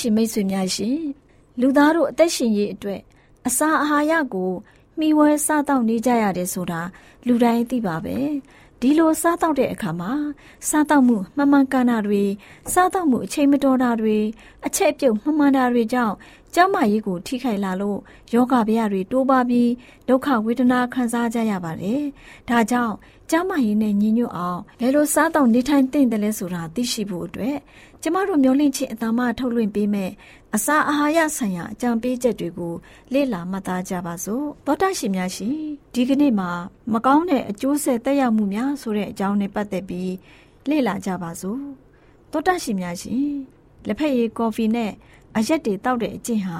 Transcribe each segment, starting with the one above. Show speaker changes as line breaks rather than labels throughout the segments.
တောတရှိမိ
တ်ဆွေများရှင်လူသားတို့အသက်ရှင်ရေးအတွက်အစာအာဟာရကိုမှီဝဲစားတောက်နေကြရတယ်ဆိုတာလူတိုင်းသိပါပဲဒီလိုစားတောက်တဲ့အခါမှာစားတောက်မှုမှန်မှန်ကန်တာတွေစားတောက်မှုအချိန်မတော်တာတွေအချက်ပြုတ်မှန်မှန်တာတွေကြောင့်ကျန်းမာရေးကိုထိခိုက်လာလို့ယောဂဗျာတွေတိုးပါပြီးဒုက္ခဝေဒနာခံစားကြရပါတယ်။ဒါကြောင့်ကျန်းမာရေးနဲ့ညီညွတ်အောင်ဘယ်လိုစားတောက်နေထိုင်သင့်တယ်လဲဆိုတာသိရှိဖို့အတွက် ကျမတို့မျိုးလင့်ချင်းအတမထုတ်လွှင့်ပေးမယ်အစာအာဟာရဆိုင်ရာအကြံပေးချက်တွေကိုလေ့လာမှတ်သားကြပါစို့သောတာရှင်များရှင်ဒီကနေ့မှာမကောင်းတဲ့အကျိုးဆက်သက်ရောက်မှုများဆိုတဲ့အကြောင်းနဲ့ပတ်သက်ပြီးလေ့လာကြပါစို့သောတာရှင်များရှင်လက်ဖက်ရည်ကော်ဖီနဲ့အရက်တွေတောက်တဲ့အကျင့်ဟာ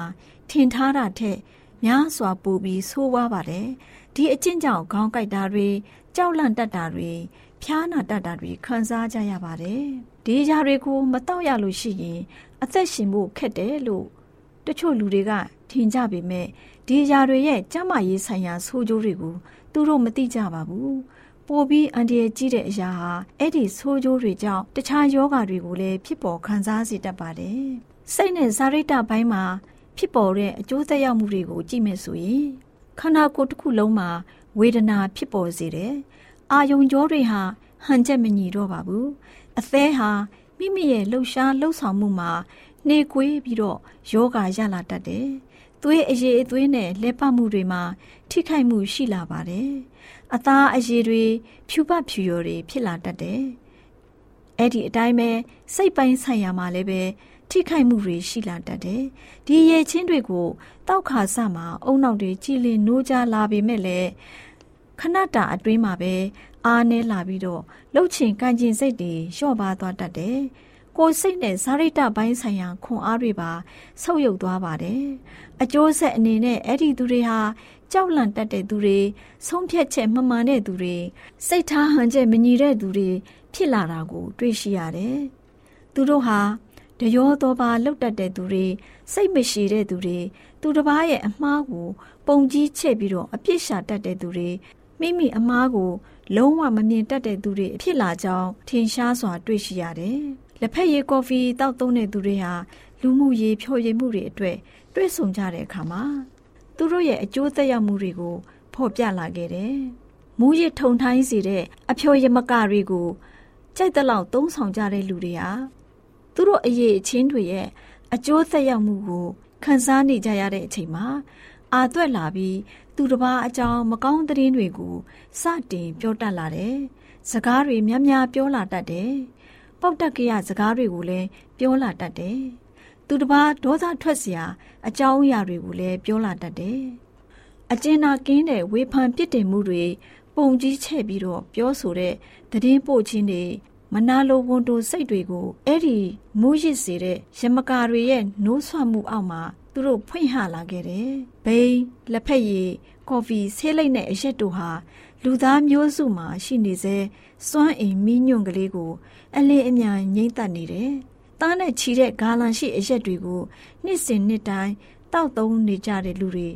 ထင်ထားတာထက်များစွာပိုပြီးဆိုးဝါးပါတယ်ဒီအကျင့်ကြောင့်ခေါင်းကိုက်တာတွေကြောက်လန့်တတ်တာတွေဖျားနာတတ်တာတွေခံစားကြရပါတယ် ဒီຢာတွေကိုမတောက်ရလို့ရှိရင် အသက်ရှင်ဖို့ခက်တယ်လို့တချို့လူတွေကထင်ကြပေမဲ့ဒီຢာတွေရဲ့ကျန်းမာရေးဆိုင်ရာဆိုးကျိုးတွေကိုသူတို့မသိကြပါဘူးပိုပြီးအန်ဒီရဲ့ကြီးတဲ့အရာဟာအဲ့ဒီဆိုးကျိုးတွေကြောင့်တခြားယောဂါတွေကိုလည်းဖြစ်ပေါ်ခံစားစေတတ်ပါတယ်စိတ်နဲ့ဇာရိတပိုင်းမှာဖြစ်ပေါ်တဲ့အကျိုးသက်ရောက်မှုတွေကိုကြည့်မယ်ဆိုရင်ခန္ဓာကိုယ်တစ်ခုလုံးမှာဝေဒနာဖြစ်ပေါ်စေတယ်အာယုံကြောတွေဟာဟန်ချက်မညီတော့ပါဘူး အသေးဟာမိမိရဲ့လှုပ်ရှားလှုပ်ဆောင်မှုမှာနှေကွေးပြီးတော့ယောဂရလာတတ်တယ်။သွေးအရည်အသွေးနဲ့လက်ပတ်မှုတွေမှာထိခိုက်မှုရှိလာပါတယ်။အသားအရည်တွေဖြူပတ်ဖြူရော်တွေဖြစ်လာတတ်တယ်။အဲ့ဒီအတိုင်းပဲစိတ်ပိုင်းဆိုင်ရာမှာလည်းပဲထိခိုက်မှုတွေရှိလာတတ်တယ်။ဒီရည်ချင်းတွေကိုတောက်ခါစမှာအုံနောက်တွေကြည်လင်နိုးကြလာပေမဲ့လည်းခဏတာအတွင်းမှာပဲ အားနည်းလာပြီးတော့လှုပ်ချင်ကန်ကျင်စိတ်တွေလျှော့ပါသွားတတ်တယ်။ကိုယ်စိတ်နဲ့ဇာရိတပိုင်းဆိုင်ရာခွန်အားတွေပါဆုပ်ယုပ်သွားပါတယ်။အကျိုးဆက်အနေနဲ့အဲ့ဒီသူတွေဟာကြောက်လန့်တတ်တဲ့သူတွေဆုံးဖြတ်ချက်မမှန်တဲ့သူတွေစိတ်ထားဟန်ချက်မညီတဲ့သူတွေဖြစ်လာတာကို တွေ့ရှိရတယ်။သူတို့ဟာတရောတော်ပါလှုပ်တတ်တဲ့သူတွေစိတ်မရှိတဲ့သူတွေသူတစ်ပါးရဲ့အမှားကို ပုံကြီးချက်ပြီးတော့အပြစ်ရှာတတ်တဲ့သူတွေမိမိအမားကို လုံးဝမမြင်တတ်တဲ့သူတွေဖြစ်လာကြောင်းထင်ရှားစွာတွေ့ရှိရတယ်။လက်ဖက်ရည်ကော်ဖီတောက်သုံးတဲ့သူတွေဟာလူမှုရေးဖြိုရည်မှုတွေအတွက်တွေ့ဆုံကြတဲ့အခါမှာသူတို့ရဲ့အကျိုးသက်ရောက်မှုတွေကိုဖော်ပြလာခဲ့တယ်။မူရစ်ထုံထိုင်းစေတဲ့အဖျော်ရမကတွေကိုကြိုက်တဲ့လောက်သုံးဆောင်ကြတဲ့လူတွေဟာသူတို့အရေးအချင်းတွေရဲ့အကျိုးသက်ရောက်မှုကိုခံစားနေကြရတဲ့အချိန်မှာအာသွက်လာပြီး သူတစ်ပါးအကြောင်းမကောင်းသတင်းတွေကိုစတင်ပြောတတ်လာတယ်။စကားတွေများများပြောလာတတ်တယ်။ပောက်တက်ကြရစကားတွေကိုလည်းပြောလာတတ်တယ်။သူတစ်ပါးဒေါသထွက်စရာအကြောင်းအရာတွေကိုလည်းပြောလာတတ်တယ်။အကျဉ်းနာကင်းတဲ့ဝေဖန်ပြစ်တင်မှုတွေပုံကြီးချဲ့ပြီးတော့ပြောဆိုတဲ့သတင်းပို့ခြင်းတွေမနာလိုဝန်တိုစိတ်တွေကိုအဲ့ဒီမိုးရစ်စေတဲ့ရမကာတွေရဲ့နိုးဆွမှုအောက်မှာ သူတို့ဖွင့်ဟလာခဲ့တယ်။ဘိန်းလက်ဖက်ရည်ကော်ဖီဆေးလိပ်နဲ့အရက်တို့ဟာလူသားမျိုးစုမှာရှိနေစေစွမ်းအင်မီးညွန့်ကလေးကို အလင်းအမြန်ငိမ့်သက်နေတယ်။သားနဲ့ချီတဲ့ဂါလန်ရှိအရက်တွေကိုနှစ်စဉ်နှစ်တိုင်းတောက်သုံးနေကြတဲ့လူတွေ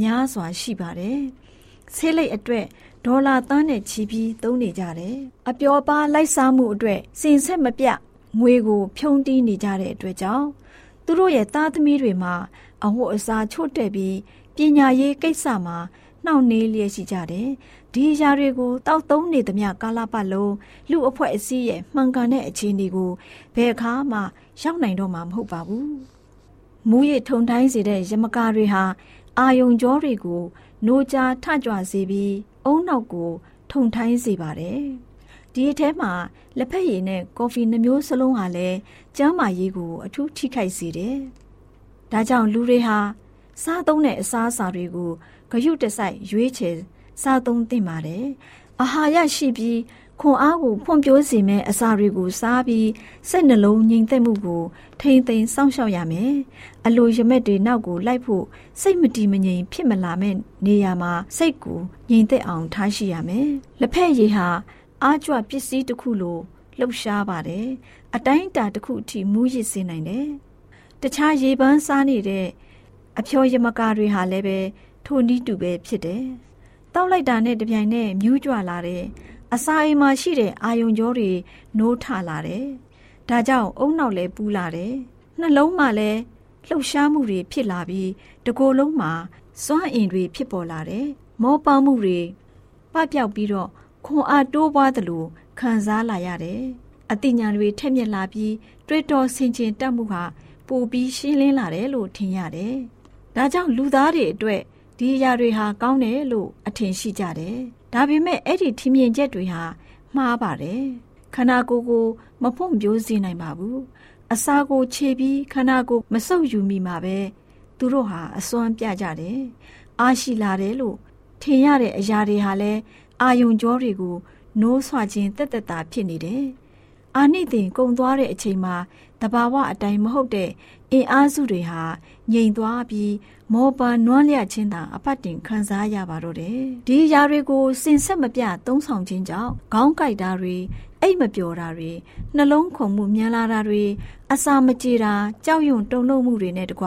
များစွာရှိပါတယ်။ဆေးလိပ်အတွက်ဒေါ်လာသန်းနဲ့ချီပြီးသုံးနေကြတယ်။အပျော်ပါလိုက်စားမှုအတွက်စင်ဆက်မပြငွေကိုဖြုံးတီးနေကြတဲ့အတွက်ကြောင့် သူတို့ရဲ့သားသမီးတွေမှာအဝတ်အစားချို့တဲ့ပြီးပညာရေးကိစ္စမှာနှောင့်နှေးလျက်ရှိကြတယ်။ဒီအရာတွေကိုတောက်သုံးနေသမျှကာလပတ်လုံးလူအဖွဲ့အစည်းရဲ့မှန်ကန်တဲ့အခြေအနေကိုဘယ်အခါမှရောက်နိုင်တော့မှာမဟုတ်ပါဘူး။မူရစ်ထုံတိုင်းစေတဲ့ရမကာတွေဟာအာယုံကြောတွေကို노ကြထကြွစေပြီးအုံနောက်ကို ထုံထိုင်းစေပါတယ်။ ဒီအထဲမှာလက်ဖက်ရည်နဲ့ကော်ဖီနှမျိုးစလုံးဟာလည်းကျန်းမာရေးကိုအထူးထိခိုက်စေတယ်။ဒါကြောင့်လူတွေဟာစားသုံးတဲ့အစားအစာတွေကိုဂရုတစိုက်ရွေးချယ်စားသုံးသင့်ပါတယ်။အာဟာရရှိပြီးခွန်အားကိုဖွံ့ဖြိုးစေမယ့်အစာတွေကိုစားပြီးစိတ်နှလုံးငြိမ်သက်မှုကိုထိမ့်သိမ်းစောင့်ရှောက်ရမယ်။အလိုရမက်တွေနောက်ကိုလိုက်ဖို့စိတ်မတည်မငြိမ်ဖြစ်မလာမဲ့နေရာမှာစိတ်ကိုငြိမ်သက်အောင်ထားရှိရမယ်။လက်ဖက်ရည်ဟာ အားကြွပစ္စည်းတစ်ခုလိုလှုပ်ရှားပါတယ်။အတိုင်းအတာတစ်ခုအထိမူးယစ်စေနိုင်တယ်။တခြားရေပန်းစားနေတဲ့အဖျော်ရမကာတွေဟာလည်းပဲထိုနည်းတူပဲဖြစ်တယ်။တောက်လိုက်တာနဲ့တပြိုင်နက်မြူးကြွလာတဲ့အစာအိမ်မှာရှိတဲ့အာယုံကြောတွေနိုးထလာတယ်။ဒါကြောင့်အုံနောက်လည်းပူလာတယ်။နှလုံးမှာလည်းလှုပ်ရှားမှုတွေဖြစ်လာပြီးတကိုယ်လုံးမှာစွမ်းအင်တွေဖြစ်ပေါ်လာတယ်။မောပန်းမှုတွေပပျောက်ပြီးတော့ ခွန်အားတိုးပွားသလိုခံစားလာရတယ်။အသိဉာဏ်တွေထက်မြက်လာပြီးတွေးတောဆင်ခြင်တတ်မှုဟာပိုပြီးရှင်းလင်းလာတယ်လို့ထင်ရတယ်။ဒါကြောင့်လူသားတွေအတွက်ဒီအရာတွေဟာကောင်းတယ်လို့အထင်ရှိကြတယ်။ဒါပေမဲ့အဲ့ဒီထင်မြင်ချက်တွေဟာမှားပါတယ်။ခန္ဓာကိုယ်ကိုမဖွံ့ဖြိုးစေနိုင်ပါဘူး။အစာကိုခြေပြီးခန္ဓာကိုယ်မဆုပ်ယူမိမှာပဲသူတို့ဟာအစွမ်းပြကြတယ်။အားရှိလာတယ်လို့ထင်ရတဲ့အရာတွေဟာလည်း အာယုံကြောတွေကိုနိုးဆွခြင်းတက်တက်တာဖြစ်နေတယ်။အာနိသင်ကုံသွားတဲ့အချိန်မှာတဘာဝအတိုင်းမဟုတ်တဲ့အင်အားစုတွေဟာငြိမ်သွားပြီးမောပန်နွမ်းလျခြင်းသာအပတ်တင်ခံစားရပါတော့တယ်။ဒီຢာတွေကိုစင်ဆက်မပြသုံးဆောင်ခြင်းကြောင့်ခေါင်းကိုက်တာတွေအိတ်မပျော်တာတွေနှလုံးခုန်မှုမြန်လာတာတွေအစာမကြေတာကြောက်ရွံ့တုန်လှုပ်မှုတွေနဲ့တကွ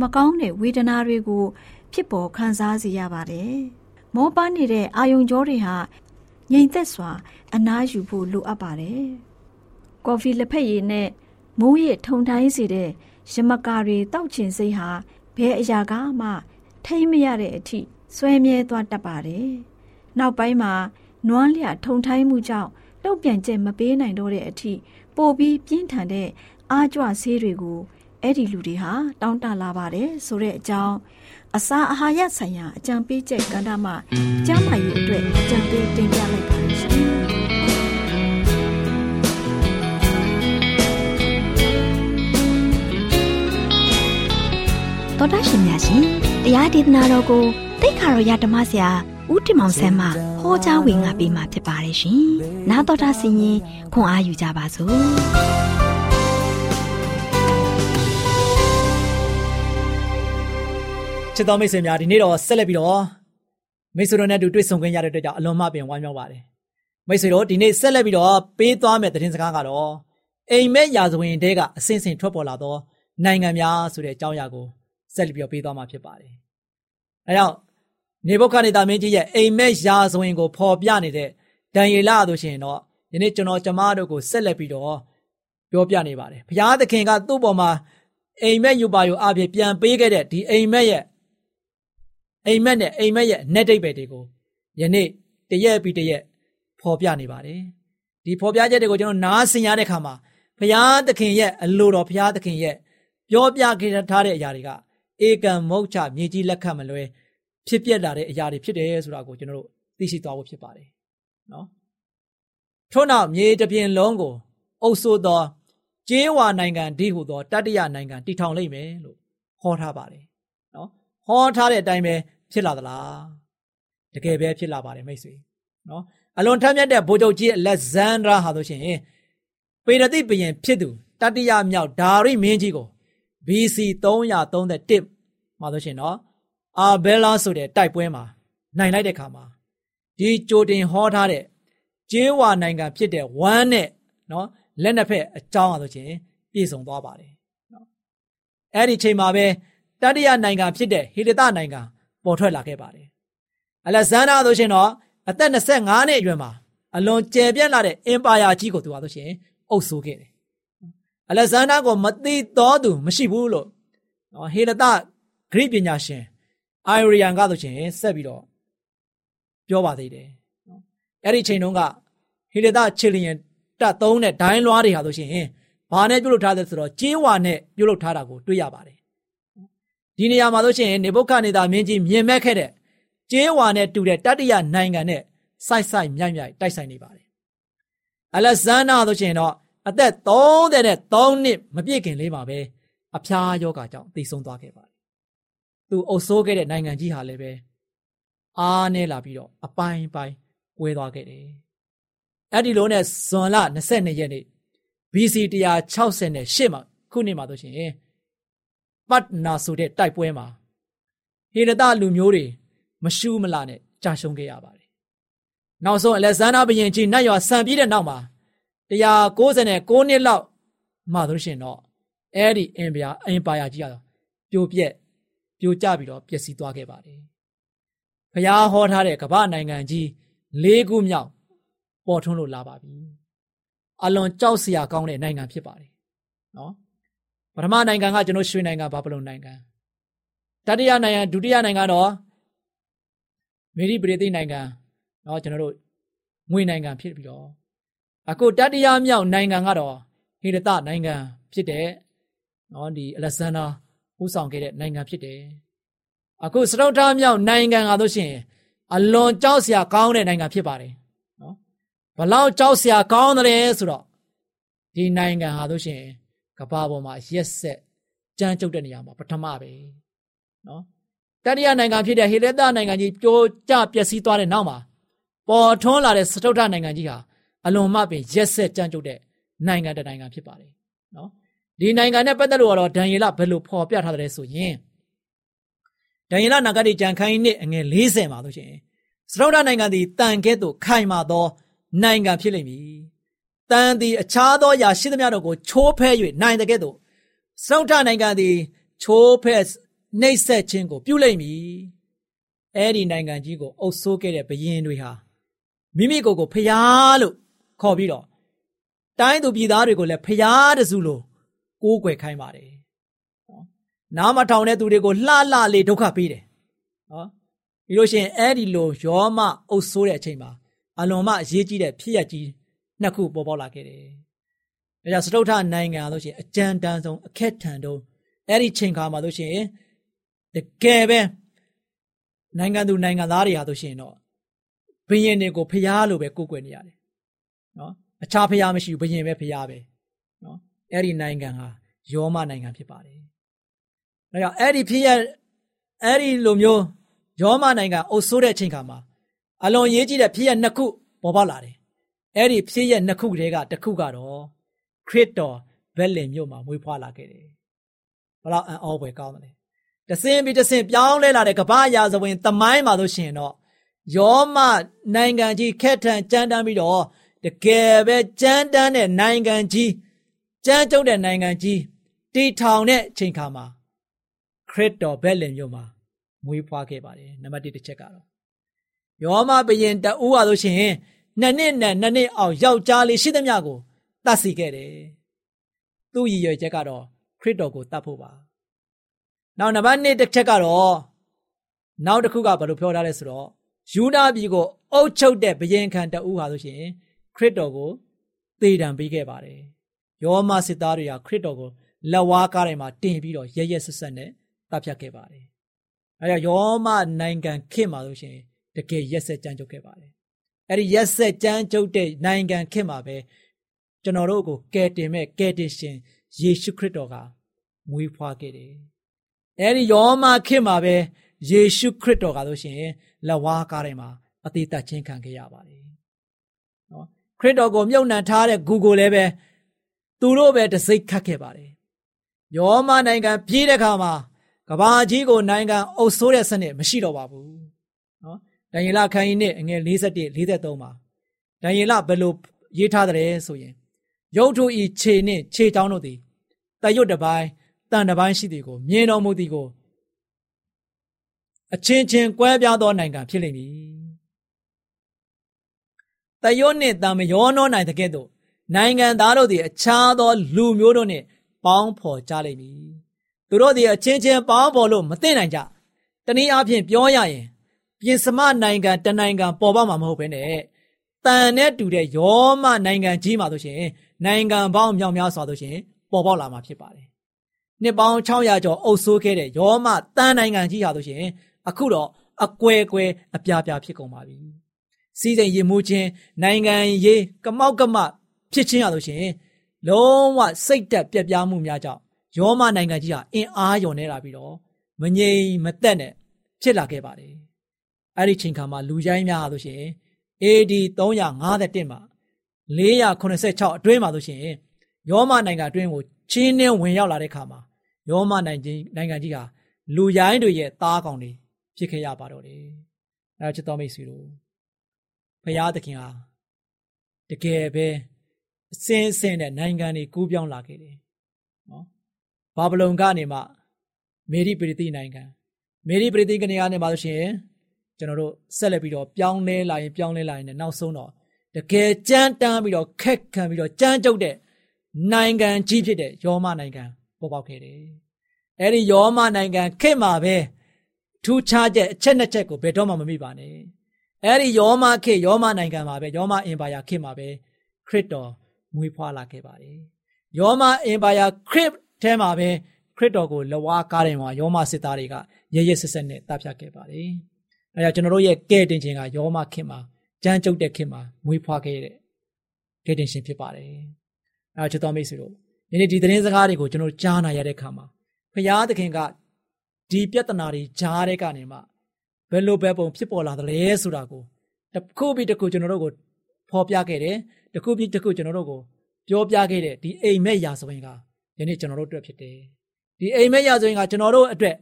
မကောင်းတဲ့ဝေဒနာတွေကိုဖြစ်ပေါ်ခံစားစေရပါတယ်။ မောပန်းနေတဲ့အာယုံကြောတွေဟာငြိမ်သက်စွာ အနားယူဖို့လိုအပ်ပါတယ်။ကော်ဖီလက်ဖက်ရည်နဲ့မိုးရထုံတိုင်းစေတဲ့ရမကာတွေတောက်ချင်စိတ်ဟာဘယ်အရာကမှ ထိမ့်မရတဲ့အထိဆွဲမြဲသွားတတ်ပါတယ်။နောက်ပိုင်းမှာနွမ်းလျထုံထိုင်းမှုကြောင့်လှုပ်ပြန်ချက်မပေးနိုင်တော့တဲ့အထိပိုပြီးပြင်းထန်တဲ့အားကြွဆေးတွေကို အဲ့ဒီလူတွေဟာတောင်းတလာပါတယ်ဆိုတဲ့အကြောင်းအစာအာဟာရဆိုင်ရာအကြံပေးချက်ကဏ္ဍမှာကျန်းမာရေးအတွက်အကြံပေးတင်ပြလိုက်ပါတယ်ရှင်
တော်တာရှင်များရှင်တရားဒေသနာတော်ကိုတိတ်ခါတော်ရဓမ္မဆရာဦးတင်မောင်ဆန်းမှဟောကြားဝင်ငါပေးมาဖြစ်ပါတယ်ရှင်။နာတော်တာဆင်ရင်ခွန်အားယူကြပါစို့။
ချစ်တော်မိတ်ဆွေများဒီနေ့တော့ဆက်လက်ပြီးတော့မိတ်ဆွေတို့နဲ့အတူတွေ့ဆုံခွင့်ရတဲ့အတွက်ကြောင့်အလွန်မှပင်ဝမ်းမြောက်ပါတယ်။မိတ်ဆွေတို့ဒီနေ့ဆက်လက်ပြီးတော့ပေးသွားမယ့်သတင်းစကားကတော့အိမ်မက်ရာဇဝင်တဲကအစင်စင်ထွက်ပေါ်လာသောနိုင်ငံများဆိုတဲ့အကြောင်းအရာကိုဆက်လက်ပြီးပေးသွားမှာဖြစ်ပါတယ်။အဲကြောင့်နေဘုခဒ်နေသမင်းကြီးရဲ့အိမ်မက်ရာဇဝင်ကိုဖော်ပြနေတဲ့ဓဒံယေလဆိုရှင်တော့ယနေ့ကျွန်တော်ကျမတို့ကိုဆက်လက်ပြီးတော့ပြောပြနေပါတယ်ဘုရားသခင်ကသူ့ပေါ်မှာအိမ်မက်ယူပါယူအဖြစ်ပြန်ပေးခဲ့တဲ့ဒီအိမ်မက်ရဲ့ အိမ်မက်နဲ့အိမ်မက်ရဲ့နေတိတ်ပဲတွေကိုယနေ့တရက်ပြီးတရက်ဖော်ပြနေပါတယ်ဒီဖော်ပြချက်တွေကိုကျွန်တော်နားဆင်ရတဲ့အခါမှာဘုရားသခင်ရဲ့အလိုတော်ဘုရားသခင်ရဲ့ပြောပြခဲ့ထားတဲ့အရာတွေကဧကံမုတ်ချမြေကြီးလက်ခံမလွဲဖြစ်ပျက်လာတဲ့အရာတွေဖြစ်တယ်ဆိုတာကိုကျွန်တော်တို့သိရှိသွားဖို့ဖြစ်ပါတယ်နော်ထို့နောက်မြေတစ်ပြင်လုံးကိုအုပ်ဆိုးသောကျေးဝါနိုင်ငံဒီဟုသောတတိယနိုင်ငံတည်ထောင်လိမ့်မယ်လို့ဟောထားပါတယ်နော် ဟောထားတဲ့အတိုင်းပဲဖြစ်လာသလားတကယ်ပဲဖြစ်လာပါတယ်မိတ်ဆွေနော်အလွန်ထက်မြက်တဲ့ဗိုလ်ချုပ်ကြီးလက်ဇန်ဒရာဟာဆိုရှင်ပေရတိဘရင်ဖြစ်သူတတိယမြောက်ဒါရိမင်းကြီးကို BC 331မှာဆိုရှင်နော်အာဘဲလာဆိုတဲ့တိုက်ပွဲမှာနိုင်လိုက်တဲ့ခါမှာဒီကြိုတင်ဟောထားတဲ့ကျေးဝါနိုင်ငံဖြစ်တဲ့ဝမ်းနဲ့နော်လက်နှစ်ဖက်အကြောင်းအားဆိုရှင် ပြည့်စုံသွားပါတယ်နော်အဲ့ဒီချိန်မှာပဲ တတိယနိုင်ငံဖြစ်တဲ့ဟေလတနိုင်ငံပေါ်ထွက်လာခဲ့ပါတယ်အလက်ဇန္ဒာဆိုရှင်တော့အသက်25နှစ်အရွယ်မှာအလွန်ကျယ်ပြန့်လာတဲ့အင်ပါယာကြီးကိုသူဟာဆိုရှင်အုပ်စိုးခဲ့တယ်အလက်ဇန္ဒာကိုမသိတော်သူမရှိဘူးလို့နော်ဟေလတဂရိပညာရှင်အိုင်ရီယန်ကဆိုရှင်ဆက်ပြီးတော့ပြောပါသေးတယ်နော်အဲ့ဒီချိန်တုန်းကဟေလတချီလီယန်တက်သုံးတဲ့ဒိုင်းလွားတွေဟာဆိုရှင်ဘာနဲ့ပြုတ်လုပ်ထားလဲဆိုတော့ကြေးဝါနဲ့ပြုတ်လုပ်ထားတာကိုတွေ့ရပါတယ် ဒီနေရာမှာဆိုရှင်နေဘုခနေတာမင်းကြီးမြင်မဲ့ခဲ့တဲ့ကြေးဝါနဲ့တူတဲ့တတိယနိုင်ငံနဲ့စိုက်စိုက်မြိုက်မြိုက်တိုက်ဆိုင်နေပါတယ်အလက်ဇန္ဒာဆိုရှင်တော့အသက်30နဲ့3နှစ်မပြည့်ခင်လေးပါပဲအဖျားယောဂါကြောင့်သိဆုံးသွားခဲ့ပါတယ်သူအုပ်ဆိုးခဲ့တဲ့နိုင်ငံကြီးဟာလည်းပဲအားနဲ့လာပြီးတော့အပိုင်းပိုင်းကွဲသွားခဲ့တယ်အဲ့ဒီလိုနဲ့ဇွန်လ22ရက်နေ့ BC 168မှာခုနှစ်မှာဆိုရှင် ပတ်နာဆိုတဲ့တိုက်ပွဲမှာဟေရတလူမျိုးတွေမရှူးမလာနဲ့ကြာရှုံးခဲ့ရပါတယ်။နောက်ဆုံးအလက်ဇန္ဒာဘုရင်ကြီးနတ်ရွာဆံပြီးတဲ့နောက်မှာ196နှစ်လောက်မှဆိုရှင်တော့အဲ့ဒီအင်ပါယာအင်ပါယာကြီးကတော့ပြိုပြက်ပြိုကျပြီးတော့ပျက်စီးသွားခဲ့ပါတယ်။ဘုရားဟောထားတဲ့ကမ္ဘာနိုင်ငံကြီး၄ခုမြောက်ပေါ်ထွန်းလို့လာပါပြီ။အလွန်ကြောက်စရာကောင်းတဲ့နိုင်ငံဖြစ်ပါတယ်။နော်။ ပထမနိုင်ငံကကျွန်တော်ရွှေနိုင်ငံဘာဘလုံနိုင်ငံ။တတိယနိုင်ငံဒုတိယနိုင်ငံတော့မေရီပရိသိနိုင်ငံနော်ကျွန်တော်တို့ငွေနိုင်ငံဖြစ်ပြီးတော့အခုတတိယမြောက်နိုင်ငံကတော့ဟေရတနိုင်ငံဖြစ်တဲ့နော်ဒီအလက်ဇန္ဒာဦးဆောင်ခဲ့တဲ့နိုင်ငံဖြစ်တယ်အခုစတုထမြောက်နိုင်ငံကဆိုရှင်အလွန်ကြောက်စရာကောင်းတဲ့နိုင်ငံဖြစ်ပါတယ်နော်ဘလောက်ကြောက်စရာကောင်းတယ်ဆိုတော့ဒီနိုင်ငံဟာဆိုရှင် ကမ္ဘာပေါ်မှာရက်ဆက်ကြမ်းကြုတ်တဲ့နေရာမှာပထမပဲနော်တတိယနိုင်ငံဖြစ်တဲ့ဟေလက်တနိုင်ငံကြီးပြိုကျပျက်စီးသွားတဲ့နောက်မှာပေါ်ထွန်းလာတဲ့စတုထနိုင်ငံကြီးဟာအလွန်မှပင်ရက်ဆက်ကြမ်းကြုတ်တဲ့နိုင်ငံတစ်နိုင်ငံဖြစ်ပါတယ်နော်ဒီနိုင်ငံနဲ့ပတ်သက်လို့တော့ဒံယေလဘယ်လိုဖော်ပြထားတယ်ဆိုရင်ဒံယေလနဂတိကြံခိုင်းနှစ်အငယ်40မှာဆိုရှင်စတုထနိုင်ငံသည်တန်ကဲ့သို့ခိုင်မာသောနိုင်ငံဖြစ်လိမ့်မည် တန်သည်အခြားသောယာရှိသမျှတို့ကိုချိုးဖဲ၍နိုင်တဲ့ကဲ့သို့စတုထနိုင်ငံသည်ချိုးဖဲနှိပ်စက်ခြင်းကိုပြုလိမ့်မည်အဲ့ဒီနိုင်ငံကြီးကိုအုပ်ဆိုးခဲ့တဲ့ဘယင်တွေဟာမိမိကိုယ်ကိုဖျားလို့ခေါ်ပြီးတော့တိုင်းသူပြည်သားတွေကိုလည်းဖျားတစုလို့ကိုးကွယ်ခိုင်းပါတယ်နော်နားမထောင်တဲ့သူတွေကိုလှလှလေးဒုက္ခပေးတယ်နော်ပြီးလို့ရှိရင်အဲ့ဒီလိုယောမအုပ်ဆိုးတဲ့အချိန်မှာအလွန်မှအရေးကြီးတဲ့ဖြစ်ရကြီး နှစ်ခုပေါ်ပေါက်လာခဲ့တယ်ဒါကြောင့်စတုထနိုင်ငံလို့ရှိရင်အကြံတန်းဆုံးအခက်ထန်ဆုံးအဲ့ဒီချိန်ခါမှာလို့ရှိရင်တကယ်ပဲနိုင်ငံသူနိုင်ငံသားတွေဟာဆိုရှင်တော့ဘယင်တွေကိုဖျားလို့ပဲကိုးကွယ်နေရတယ်နော်အခြားဖျားမရှိဘူးဘယင်ပဲဖျားပဲနော်အဲ့ဒီနိုင်ငံဟာယောမနိုင်ငံဖြစ်ပါတယ်ဒါကြောင့်အဲ့ဒီဖြစ်ရအဲ့ဒီလိုမျိုးယောမနိုင်ငံအုပ်ဆိုးတဲ့အချိန်ခါမှာအလွန်ရေးကြည့်တဲ့ဖြစ်ရနှစ်ခုပေါ်ပေါက်လာတယ် အဲ့ဒီဖြစ်ရနှစ်ခုတည်းကတစ်ခုကတော့ခရစ်တော်ဘက်လင်မြို့မှာမွေးဖွားလာခဲ့တယ်ဘလောက်အံ့ဩဖွယ်ကောင်းတယ်တဆင်ပြီးတဆင်ပြောင်းလဲလာတဲ့ကမ္ဘာရာဇဝင်သမိုင်းမှာလို့ရှိရင်တော့ယောမနိုင်ငံကြီးခက်ထန်ကြမ်းတမ်းပြီးတော့တကယ်ပဲကြမ်းတမ်းတဲ့နိုင်ငံကြီးကြမ်းကြုတ်တဲ့နိုင်ငံကြီးတီထောင်တဲ့အချိန်ခါမှာခရစ်တော်ဘက်လင်မြို့မှာမွေးဖွားခဲ့ပါတယ်နံပါတ်1တစ်ချက်ကတော့ယောမဘယင်တူဟာလို့ရှိရင် နှစ်နှစ်နဲ့နှစ်နှစ်အောင်ယောက်ျားလေးရှိသမျှကိုတတ်စီခဲ့တယ်။သူ့ရည်ရွယ်ချက်ကတော့ခရစ်တော်ကိုတတ်ဖို့ပါ။နောက်နံပါတ်1တစ်ချက်ကတော့နောက်တစ်ခုကဘာလို့ပြောထားလဲဆိုတော့ယူနာပြည်ကိုအုပ်ချုပ်တဲ့ဘယင်ခံတအူးဟာဆိုရှင်ခရစ်တော်ကိုသေတံပေးခဲ့ပါတယ်။ယောမစစ်သားတွေကခရစ်တော်ကိုလက်ဝါးကားတိုင်းမှာတင်ပြီးတော့ရရက်ဆက်ဆက်နဲ့တပ်ဖြတ်ခဲ့ပါတယ်။အဲဒါယောမနိုင်ငံခေတ်မှာဆိုရှင်တကယ်ရက်ဆက်ကြမ်းကြုတ်ခဲ့ပါတယ်။ အဲဒီရက်ဆက်ကြမ်းကြုတ်တဲ့နိုင်ငံခေတ်မှာပဲကျွန်တော်တို့ကိုကယ်တင်မဲ့ကယ်တင်ရှင်ယေရှုခရစ်တော်ကမွေးဖွားခဲ့တယ်။အဲဒီယောမခေတ်မှာပဲယေရှုခရစ်တော်ကဆိုရှင်လက်ဝါးကားတိုင်းမှာအသေးသက်ချင်းခံခဲ့ရပါတယ်။နော်ခရစ်တော်ကိုမြုပ်နှံထားတဲ့ဂူကိုလည်းပဲသူတို့ပဲတစိ့ခတ်ခဲ့ပါတယ်။ယောမနိုင်ငံပြည်တဲ့ခါမှာကဘာကြီးကိုနိုင်ငံအုပ်ဆိုးတဲ့စနစ်မရှိတော့ပါဘူး။နော် ဒံယေလခန်းကြီးနဲ့အငယ်41 43မှာဒံယေလဘယ်လိုရေးထားတယ်ဆိုရင်ရုပ်ထုဤခြေနှင့်ခြေချောင်းတို့သည်တရွတ်တစ်ပိုင်းတန်တစ်ပိုင်းရှိသည်ကိုမြင်တော်မူသည်ကိုအချင်းချင်းကွဲပြားသောနိုင်ငံဖြစ်လိမ့်မည်။တရွတ်နှင့်တံမယောနောနိုင်တဲ့ကဲ့သို့နိုင်ငံသားတို့သည်အခြားသောလူမျိုးတို့နှင့်ပေါင်းဖော်ကြလိမ့်မည်။သူတို့သည်အချင်းချင်းပေါင်းဖော်လို့မသိနိုင်ကြ။တနည်းအားဖြင့်ပြောရရင် ပြင်စမနိုင်ငံတနိုင်ငံပေါ်ပေါက်မှာမဟုတ်ဘဲနဲ့တန်နဲ့တူတဲ့ယောမနိုင်ငံကြီးမှာဆိုရှင်နိုင်ငံပေါင်းမြောက်များစွာဆိုရှင်ပေါ်ပေါက်လာမှာဖြစ်ပါတယ်။နှစ်ပေါင်း600ကျော်အုပ်စိုးခဲ့တဲ့ယောမတန်နိုင်ငံကြီးဟာဆိုရှင်အခုတော့အကွဲကွဲအပြားပြားဖြစ်ကုန်ပါပြီ။စီးစိမ်ရမှုချင်းနိုင်ငံရေးကမောက်ကမဖြစ်ချင်းရလို့ရှင်လုံးဝစိတ်တက်ပြက်ပြားမှုများကြောင့်ယောမနိုင်ငံကြီးဟာအင်အားယုံနေတာပြီးတော့မငြိမ်မသက်နဲ့ဖြစ်လာခဲ့ပါတယ်။ အဲ့ဒီချိန်ခါမှာလူရိုင်းများဟာဆိုရှင် AD 351မှာ486အတွင်းမှာဆိုရှင်ယောမနိုင်ငံအတွင်းကိုချင်းနှင်းဝင်ရောက်လာတဲ့ခါမှာယောမနိုင်ငံနိုင်ငံကြီးဟာလူရိုင်းတွေရဲ့သားကောင်တွေဖြစ်ခဲ့ရပါတော့တယ်။အဲချစ်တော်မိတ်ဆွေတို့ဘုရားသခင်ဟာတကယ်ပဲအစင်းအစင်းတဲ့နိုင်ငံတွေကူးပြောင်းလာခဲ့တယ်။နော်ဘာဗလုန်ကနေမှမေရိပရိသိနိုင်ငံမေရိပရိသိကနေရာနဲ့ပါလို့ရှိရင် ကျွန်တော်တို့ဆက်လက်ပြီးတော့ပြောင်းလဲလာရင်ပြောင်းလဲလာရင်နောက်ဆုံးတော့တကယ်ကြမ်းတမ်းပြီးတော့ခက်ခံပြီးတော့ကြမ်းကြုတ်တဲ့နိုင်ငံကြီးဖြစ်တဲ့ယောမနိုင်ငံပေါ်ပေါက်ခဲ့တယ်။အဲဒီယောမနိုင်ငံခေတ်မှာပဲထူးခြားချက်အချက်နှစ်ချက်ကိုဘယ်တော့မှမမိပါနဲ့။အဲဒီယောမခေတ်ယောမနိုင်ငံမှာပဲယောမအင်ပါယာခေတ်မှာပဲခရစ်တော်မွေးဖွားလာခဲ့ပါတယ်။ယောမအင်ပါယာခရစ်ထဲမှာပဲခရစ်တော်ကိုလဝါကားတယ်မှာယောမစစ်သားတွေကရရဆက်ဆက်နဲ့တပ်ဖြတ်ခဲ့ပါတယ်။ အဲဒါကျွန်တော်တို့ရဲ့ကဲ့တင်ခြင်းကယောမခေတ်မှာကြမ်းကြုတ်တဲ့ခေတ်မှာမွေးဖွားခဲ့တဲ့ကဲ့တင်ရှင်ဖြစ်ပါတယ်။အဲချစ်တော်မိတ်ဆွေတို့ဒီနေ့ဒီသတင်းစကားတွေကိုကျွန်တော်ကြားနာရတဲ့အခါမှာဖရာသခင်ကဒီပြဿနာတွေကြားတဲ့ကနေမှဘယ်လိုပဲပုံဖြစ်ပေါ်လာသလဲဆိုတာကိုတစ်ခုပြီးတစ်ခုကျွန်တော်တို့ကိုဖော်ပြခဲ့တယ်။တစ်ခုပြီးတစ်ခုကျွန်တော်တို့ကိုပြောပြခဲ့တဲ့ဒီအိမ်မက်ရာဇဝင်ကယနေ့ကျွန်တော်တို့အတွက်ဖြစ်တယ်။ဒီအိမ်မက်ရာဇဝင်ကကျွန်တော်တို့အတွက်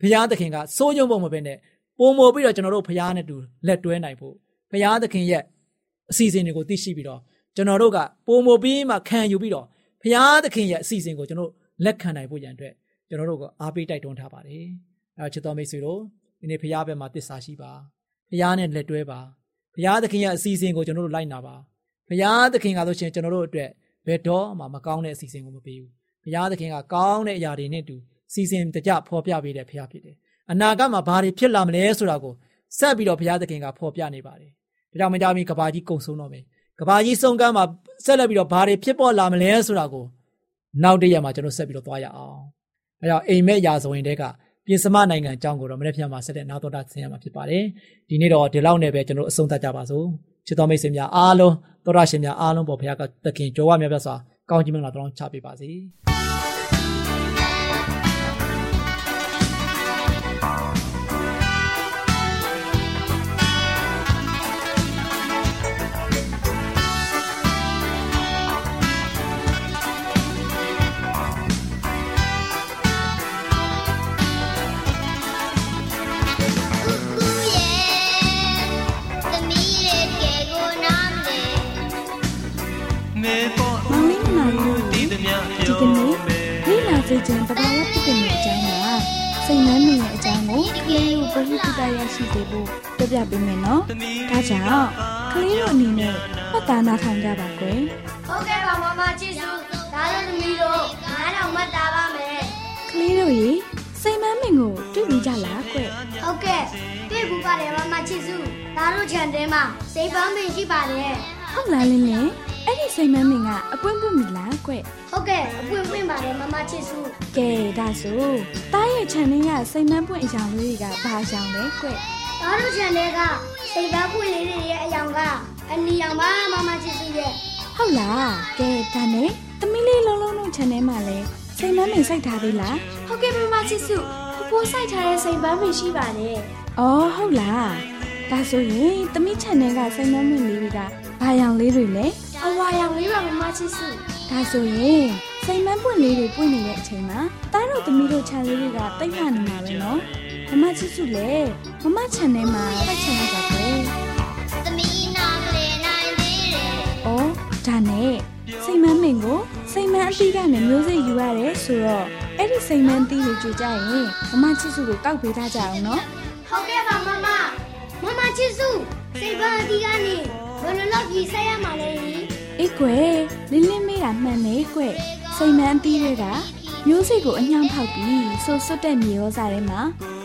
ဘုရားသခင်ကစိုးရုံပုံမပဲနဲ့ ပုံမပြီးတော့ကျွန်တော်တို့ဘုရားနဲ့တူလက်တွဲနိုင်ဖို့ဘုရားသခင်ရဲ့အစီအစဉ်တွေကိုသိရှိပြီးတော့ကျွန်တော်တို့ကပုံမပြီးမှခံယူပြီးတော့ဘုရားသခင်ရဲ့အစီအစဉ်ကိုကျွန်တော်လက်ခံနိုင်ဖို့ရန်အတွက်ကျွန်တော်တို့ကအားပေးတိုက်တွန်းထားပါတယ်။အဲချစ်တော်မိတ်ဆွေတို့ဒီနေ့ဘုရားဘက်မှာတစ္ဆာရှိပါ။ဘုရားနဲ့လက်တွဲပါ။ဘုရားသခင်ရဲ့အစီအစဉ်ကိုကျွန်တော်တို့လိုက်နာပါ။ဘုရားသခင်ကဆိုရှင်ကျွန်တော်တို့အတွက်ဘယ်တော့မှမကောင်းတဲ့အစီအစဉ်ကိုမပေးဘူး။ဘုရားသခင်ကကောင်းတဲ့အရာတွေနဲ့တူစီစဉ်တကြဖော်ပြပေးတဲ့ဘုရားဖြစ်တယ်။ အနာဂတ်မှာဘာတွေဖြစ်လာမလဲဆိုတာကိုဆက်ပြီးတော့ဘုရားသခင်ကဖော်ပြနေပါတယ်။ဒါကြောင့်မကြမီကဘာကြီးကုံဆုံးတော့မယ်။ကဘာကြီးဆုံးကမ်းမှာဆက်လက်ပြီးတော့ဘာတွေဖြစ်ပေါ်လာမလဲဆိုတာကိုနောက်တရက်မှာကျွန်တော်ဆက်ပြီးတော့သွားရအောင်။အဲကြောင့်အိမ်မက်ရာဇဝင်တဲကပြင်စမနိုင်ငံအကြောင်းကိုတော့မနေ့ပြန်မှာဆက်တဲ့နောက်တော့တာဆင်ရမှာဖြစ်ပါတယ်။ဒီနေ့တော့ဒီလောက်နဲ့ပဲကျွန်တော်အဆုံးသတ်ကြပါစို့။ချစ်တော်မိတ်ဆွေများအားလုံးသောရရှင်များအားလုံးပေါ်ဘုရားကသခင်ကြွားဝမြတ်ပြစွာကောင်းချီးမင်္ဂလာတောင်းချပေးပါစေ။။
ပရိသတ်ရရှိစေဖို့ပြပြပေးမယ်နော်။ဒါကြောင့်ခ
ကလေးတို့အနေနဲ့မှတ်သားနားထောင်ကြပါကွယ်
ဟုတ်ကဲ့ပါမမချစ်စုဒါလည်းသမီးတို့နားထောင်မှတ်တာပါမယ်
ကလေးတို့ရေစိတ်မန်းမင်ကိုတွေ့ပြီးကြလားကွယ်
ဟုတ်ကဲ့တွေ့ဘူးပါတယ်မမချစ်စုဒါတို့ခြံထဲမှာစိတ်ပန်းပင်ရှိပါတယ်
ဟုတ်လားလင်းလင်း အဲ့ဒီစိတ်မန်းမင်ကအပွင့်ပွင့်မိလားကွယ်
ဟုတ်ကဲ့အပွင့်ပွင့်ပါတယ်မမချစ်စု
ကဲဒါဆိုတားရဲ့ခြံထဲကစိတ်မန်းပွင့်အကြောင်လေးတွေကဘာကြောင်လဲကွယ်
ဒါတို့ခြံထဲကစိတ်ပန်းပွင့်လေးတွေရဲ့အယောင်ကအနီရောင်ပါမမချစ်စုရဲ့
ဟုတ်လားကဲဒါနဲ့သမီးလေးလုံးလုံးလုံးခြံထဲမှာလဲစိတ်မန်းမင်စိုက်ထားသေးလား
ဟုတ်ကဲ့မမချစ်စုဖဖိုးဆိုင်ထားတဲ့စိတ်ပန်းပင်ရှိပါတယ်
အော်ဟုတ်လားဒါဆိုရင်သမီးခြံထဲကစိတ်မန်းမင်လေးတွေကဘာရောင်လေးတွေလဲ
အဝါရောင်လေးပါမမချစ်စု
ဒါဆိုရင်စိတ်မန်းပွင့်လေးတွေပွင့်နေတဲ့အချိန်မှာတားတို့သမီးတို့ခြံလေးတွေကတိတ်မှနေမှာပဲနော်မမချစ်စုလေမမခြံထဲမှာဖိုက်ချင်လိုက်ပါကွယ်
သမီးနာမလေးနိုင်သေးတယ်။
အော်ဒါနဲ့စိတ်မန်းမင်ကိုစိတ်မန်းအသီးကနေမျိုးစိတ်ယူရတယ်ဆိုတော့အဲ့ဒီစိတ်မန်းသီးတွေကြွကြရင်မမချစ်စုကိုကောက်ပေးထားကြအောင်နော်
ဟုတ်ကဲ့ပါမမမမချစ်စုစိတ်ပန်းအတီးကနေဘယ်လိုလုပ်ပြီးဆက်ရမှာလဲဟင်။
အေးကွယ်လင်းလင်းမေးတာမှန်နေကွယ်စိတ်မန်းအသီးတွေကမျိုးစိတ်ကိုအညောင်းဖောက်ပြီးဆိုစွတ်တဲ့မြေရောစားထဲမှာ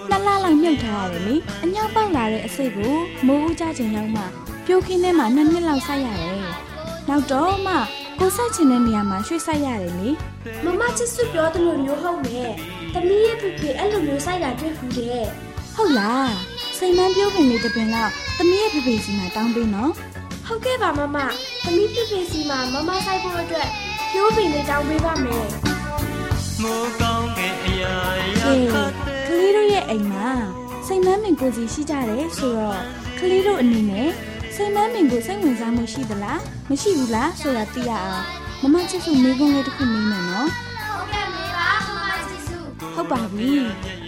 နှစ်လလောက်မြုပ်ထားရတယ်လေ။အညောင်းပေါက်လာတဲ့အစိတ်ကိုမိုးဦးကြချိန်ရောက်မှပြိုခင်းထဲမှာနှစ်နှစ်လောက်ဆက်ရတယ်။နောက်တော့မှကိုဆက်ချင်တဲ့နေရာမှာရွှေ့ဆက်ရတယ်လေ။
မမချစ်စုပြောသလိုမျိုးဟုတ်မယ်သမီးရဲ့ဖေဖေအဲ့လိုမျိုးစိုက်တာတွေ့ဘူးတဲ့
ဟုတ်လားစိတ်မန်းပြောခင်လေးတစ်ပင်လောက်သမီးရဲ့ဖေဖေစီမှာတောင်းပေးနော်
ဟုတ်ကဲ့ပါမမသမီးဖေဖေစီမှာမမစိုက်ဖို့အတွက်ပြိုးပင်လေးတောင်းပေးပါမယ်
မိုးကောင်းတဲ့အရာရာ
ကဲ
ခတ်
ကလေးတို့ရဲ့အိမ်မှာစိတ်မန်းမင်ကိုစီရှိကြတယ်ဆိုတော့ကလေးတို့အနေနဲ့စိတ်မန်းမင်ကိုစိတ်ဝင်စားမှုရှိသလားမရှိဘူးလားဆိုတာသိရအောင်မမချစ်စုမိကုန်းလေးတစ်ခုမေးမယ်နော်
ဟုတ်ကဲ့မေပါမမချစ်စု
ဟုတ်ပါပြီ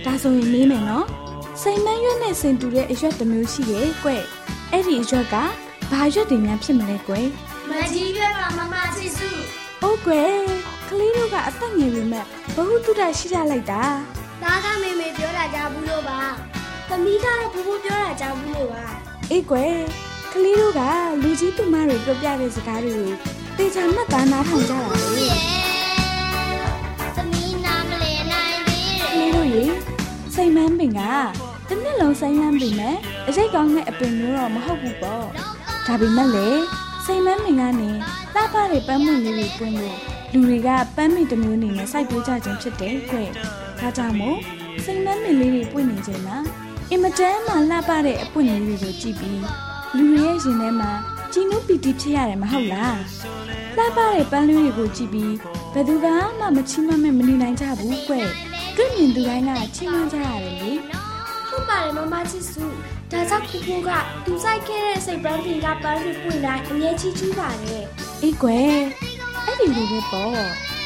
ဒါဆိုရင်မေးမယ်နော်စိတ်မန်းရွက်နဲ့စင်တူတဲ့အရွက်တစ်မျိုးရှိရဲ့ကွအဲ့ဒီအရွက်က ဘာရွက်တွေများဖြစ်မလဲကွ
မကြီးရွက်ပါမမချစ်စု။
အိုးကွယ်ကလေးတို့ကအသက်ငယ်ပေမဲ့ဘ ഹു တုဒရှိကြလိုက်တာ
သားကမေမေပြောတာကြားဘူးလို့ပါသမီးကတော့ဘူဘူပြောတာကြားဘူးလို့ပါ။
အေးကွယ်ကလေးတို့ကလူကြီးသူမတွေပြောပြတဲ့စကားတွေကိုတေချာမှတ်သားနားထောင်ကြတာလေ
သမီးနာမလေးနိုင်သေး။
ကလေးတို့ရေစိတ်မန်းပင်ကတစ်နှစ်လုံးဆိုင်လန်းပေမဲ့အရိတ်ကောင်းတဲ့အပင်မျိုးတော့မဟုတ်ဘူးပေါ့။ ဒါပေမဲ့လေစိတ်မန်းပင်ကနေလှပတဲ့ပန်းမွင့်လေးတွေပွင့်လို့လူတွေကပန်းမင်တစ်မျိုးအနေနဲ့စိုက်ပျိုးကြခြင်းဖြစ်တယ်ကွ။ဒါကြောင့်မို့စိတ်မန်းပင်လေးတွေပွင့်နေခြင်းမှာအင်မတန်မှလှပတဲ့အပွင့်လေးတွေကိုကြည့်ပြီးလူတွေရဲ့ရင်ထဲမှာကြည်နုပီတိဖြစ်ရတယ်မဟုတ်လားလှပတဲ့ပန်းလေးတွေကိုကြည့်ပြီးဘယ်သူကမှမချီးမွမ်းမဲ့မနေနိုင်ကြဘူးကွတွေ့မြင်သူတိုင်းကချီးမွမ်းကြရတယ်လေ
ဟုတ်ပါတယ်မမချစ်စုဒါကြောင့်ဖူဖူကသူစိုက်ခဲ့တဲ့စိတ်ပန်းပင်ကပန်းတွေပွင့်တိုင်းအမြဲချီးကျူးပါတယ်
အေးကွယ်အဲ့ဒီလိုပဲပေါ့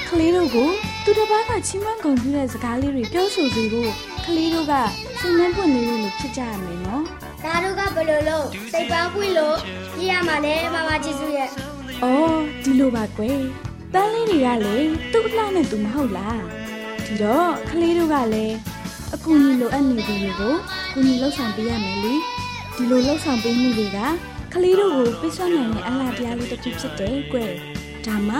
ကလေးတို့ကိုသူတစ်ပါးကချီးမွမ်းဂုဏ်ပြုတဲ့စကားလေးတွေပြောဆိုစေဖို့ကလေးတို့ကစိတ်နှံပွင့်လေးတွေလိုဖြစ်ကြရမယ်နော်
ဒါတို့ကဘယ်လိုလုပ်စိတ်ပန်းပွင့်လို့ပြရမှာလဲမမချစ်စုရဲ့။
အော်ဒီလိုပါကွယ်။ပန်းလေးတွေကလေသူ့အလှနဲ့သူမဟုတ်လား။ဒီတော့ကလေးတို့ကလည်း အကူအညီလိုအပ်နေသူတွေကိုကူညီလှုပ်ဆောင်ပေးရမယ်လေ။ဒီလိုလှုပ်ဆောင်ပေးမှုတွေကကလေးတို့ကိုပိတ်ဆို့နိုင်တဲ့အလားတရားလေးတစ်ခုဖြစ်တယ်ကွယ်။ဒါမှ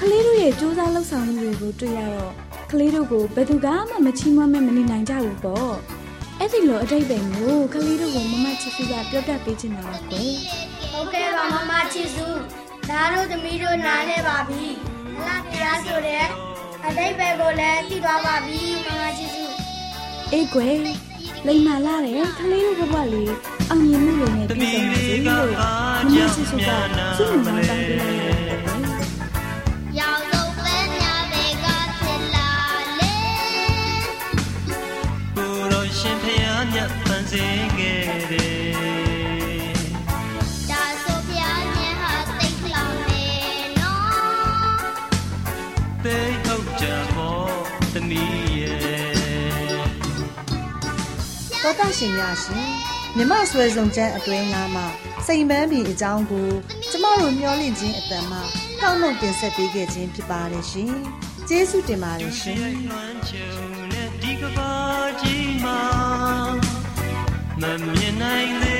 ကလေးတို့ရဲ့စူးစမ်းလှုပ်ဆောင်မှုတွေကိုတွေ့ရတော့ကလေးတို့ကိုဘယ်သူကမှမချီးမွမ်းမဲ့မနေနိုင်ကြဘူးပေါ့။အဲ့ဒီလိုအတိတ်ပဲမျိုးကလေးတို့ကိုမမချစ်စုကပြောပြပေးချင်တာပါကွယ်
ဟုတ်ကဲ့ပါမမချစ်စုဒါတို့သမီးတို့နားလဲပါပြီအလားတရားဆိုတဲ့အတိတ်ပဲကိုလည်းသိသွားပါပြီမမချစ်စု
အေးကွယ်လိမ္မာလာတဲ့ကလေးတို့ဘဝလေးအောင်မြင်မှုတွေနဲ့ပြည့်စုံပါစေလို့မမချစ်စုကစုံမှန်တောင်းပေးလိုက်ရတယ်ကွယ်
ရောင်စုံပန်းညာတွေကဖြစ်လာလေ
ကိုတော်ရှင်ဖျားမြတ်ဖန်ဆ တော
တာ
ရှ
င်များရှင်မြမဆွဲဆောင်ကျန်းအတွင်းသားမှာစိန်ပန်းပြည်အကြောင်းကိုကျမတို့မျှော်လင့်ခြင်းအတန်မှကောက်နှုတ်တင်ဆက်ပေးခဲ့ခြင်းဖြစ်ပါတယ်ရှင်ကျေးဇူးတင်ပါတယ်ရှင်
လွမ်းချုံနဲ့ဒီကဘာကြီးမှာမမြင်နိုင်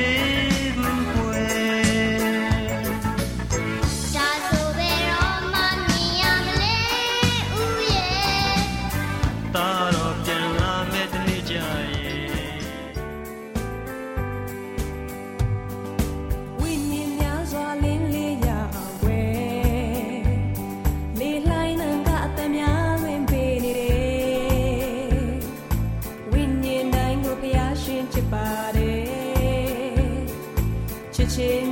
watching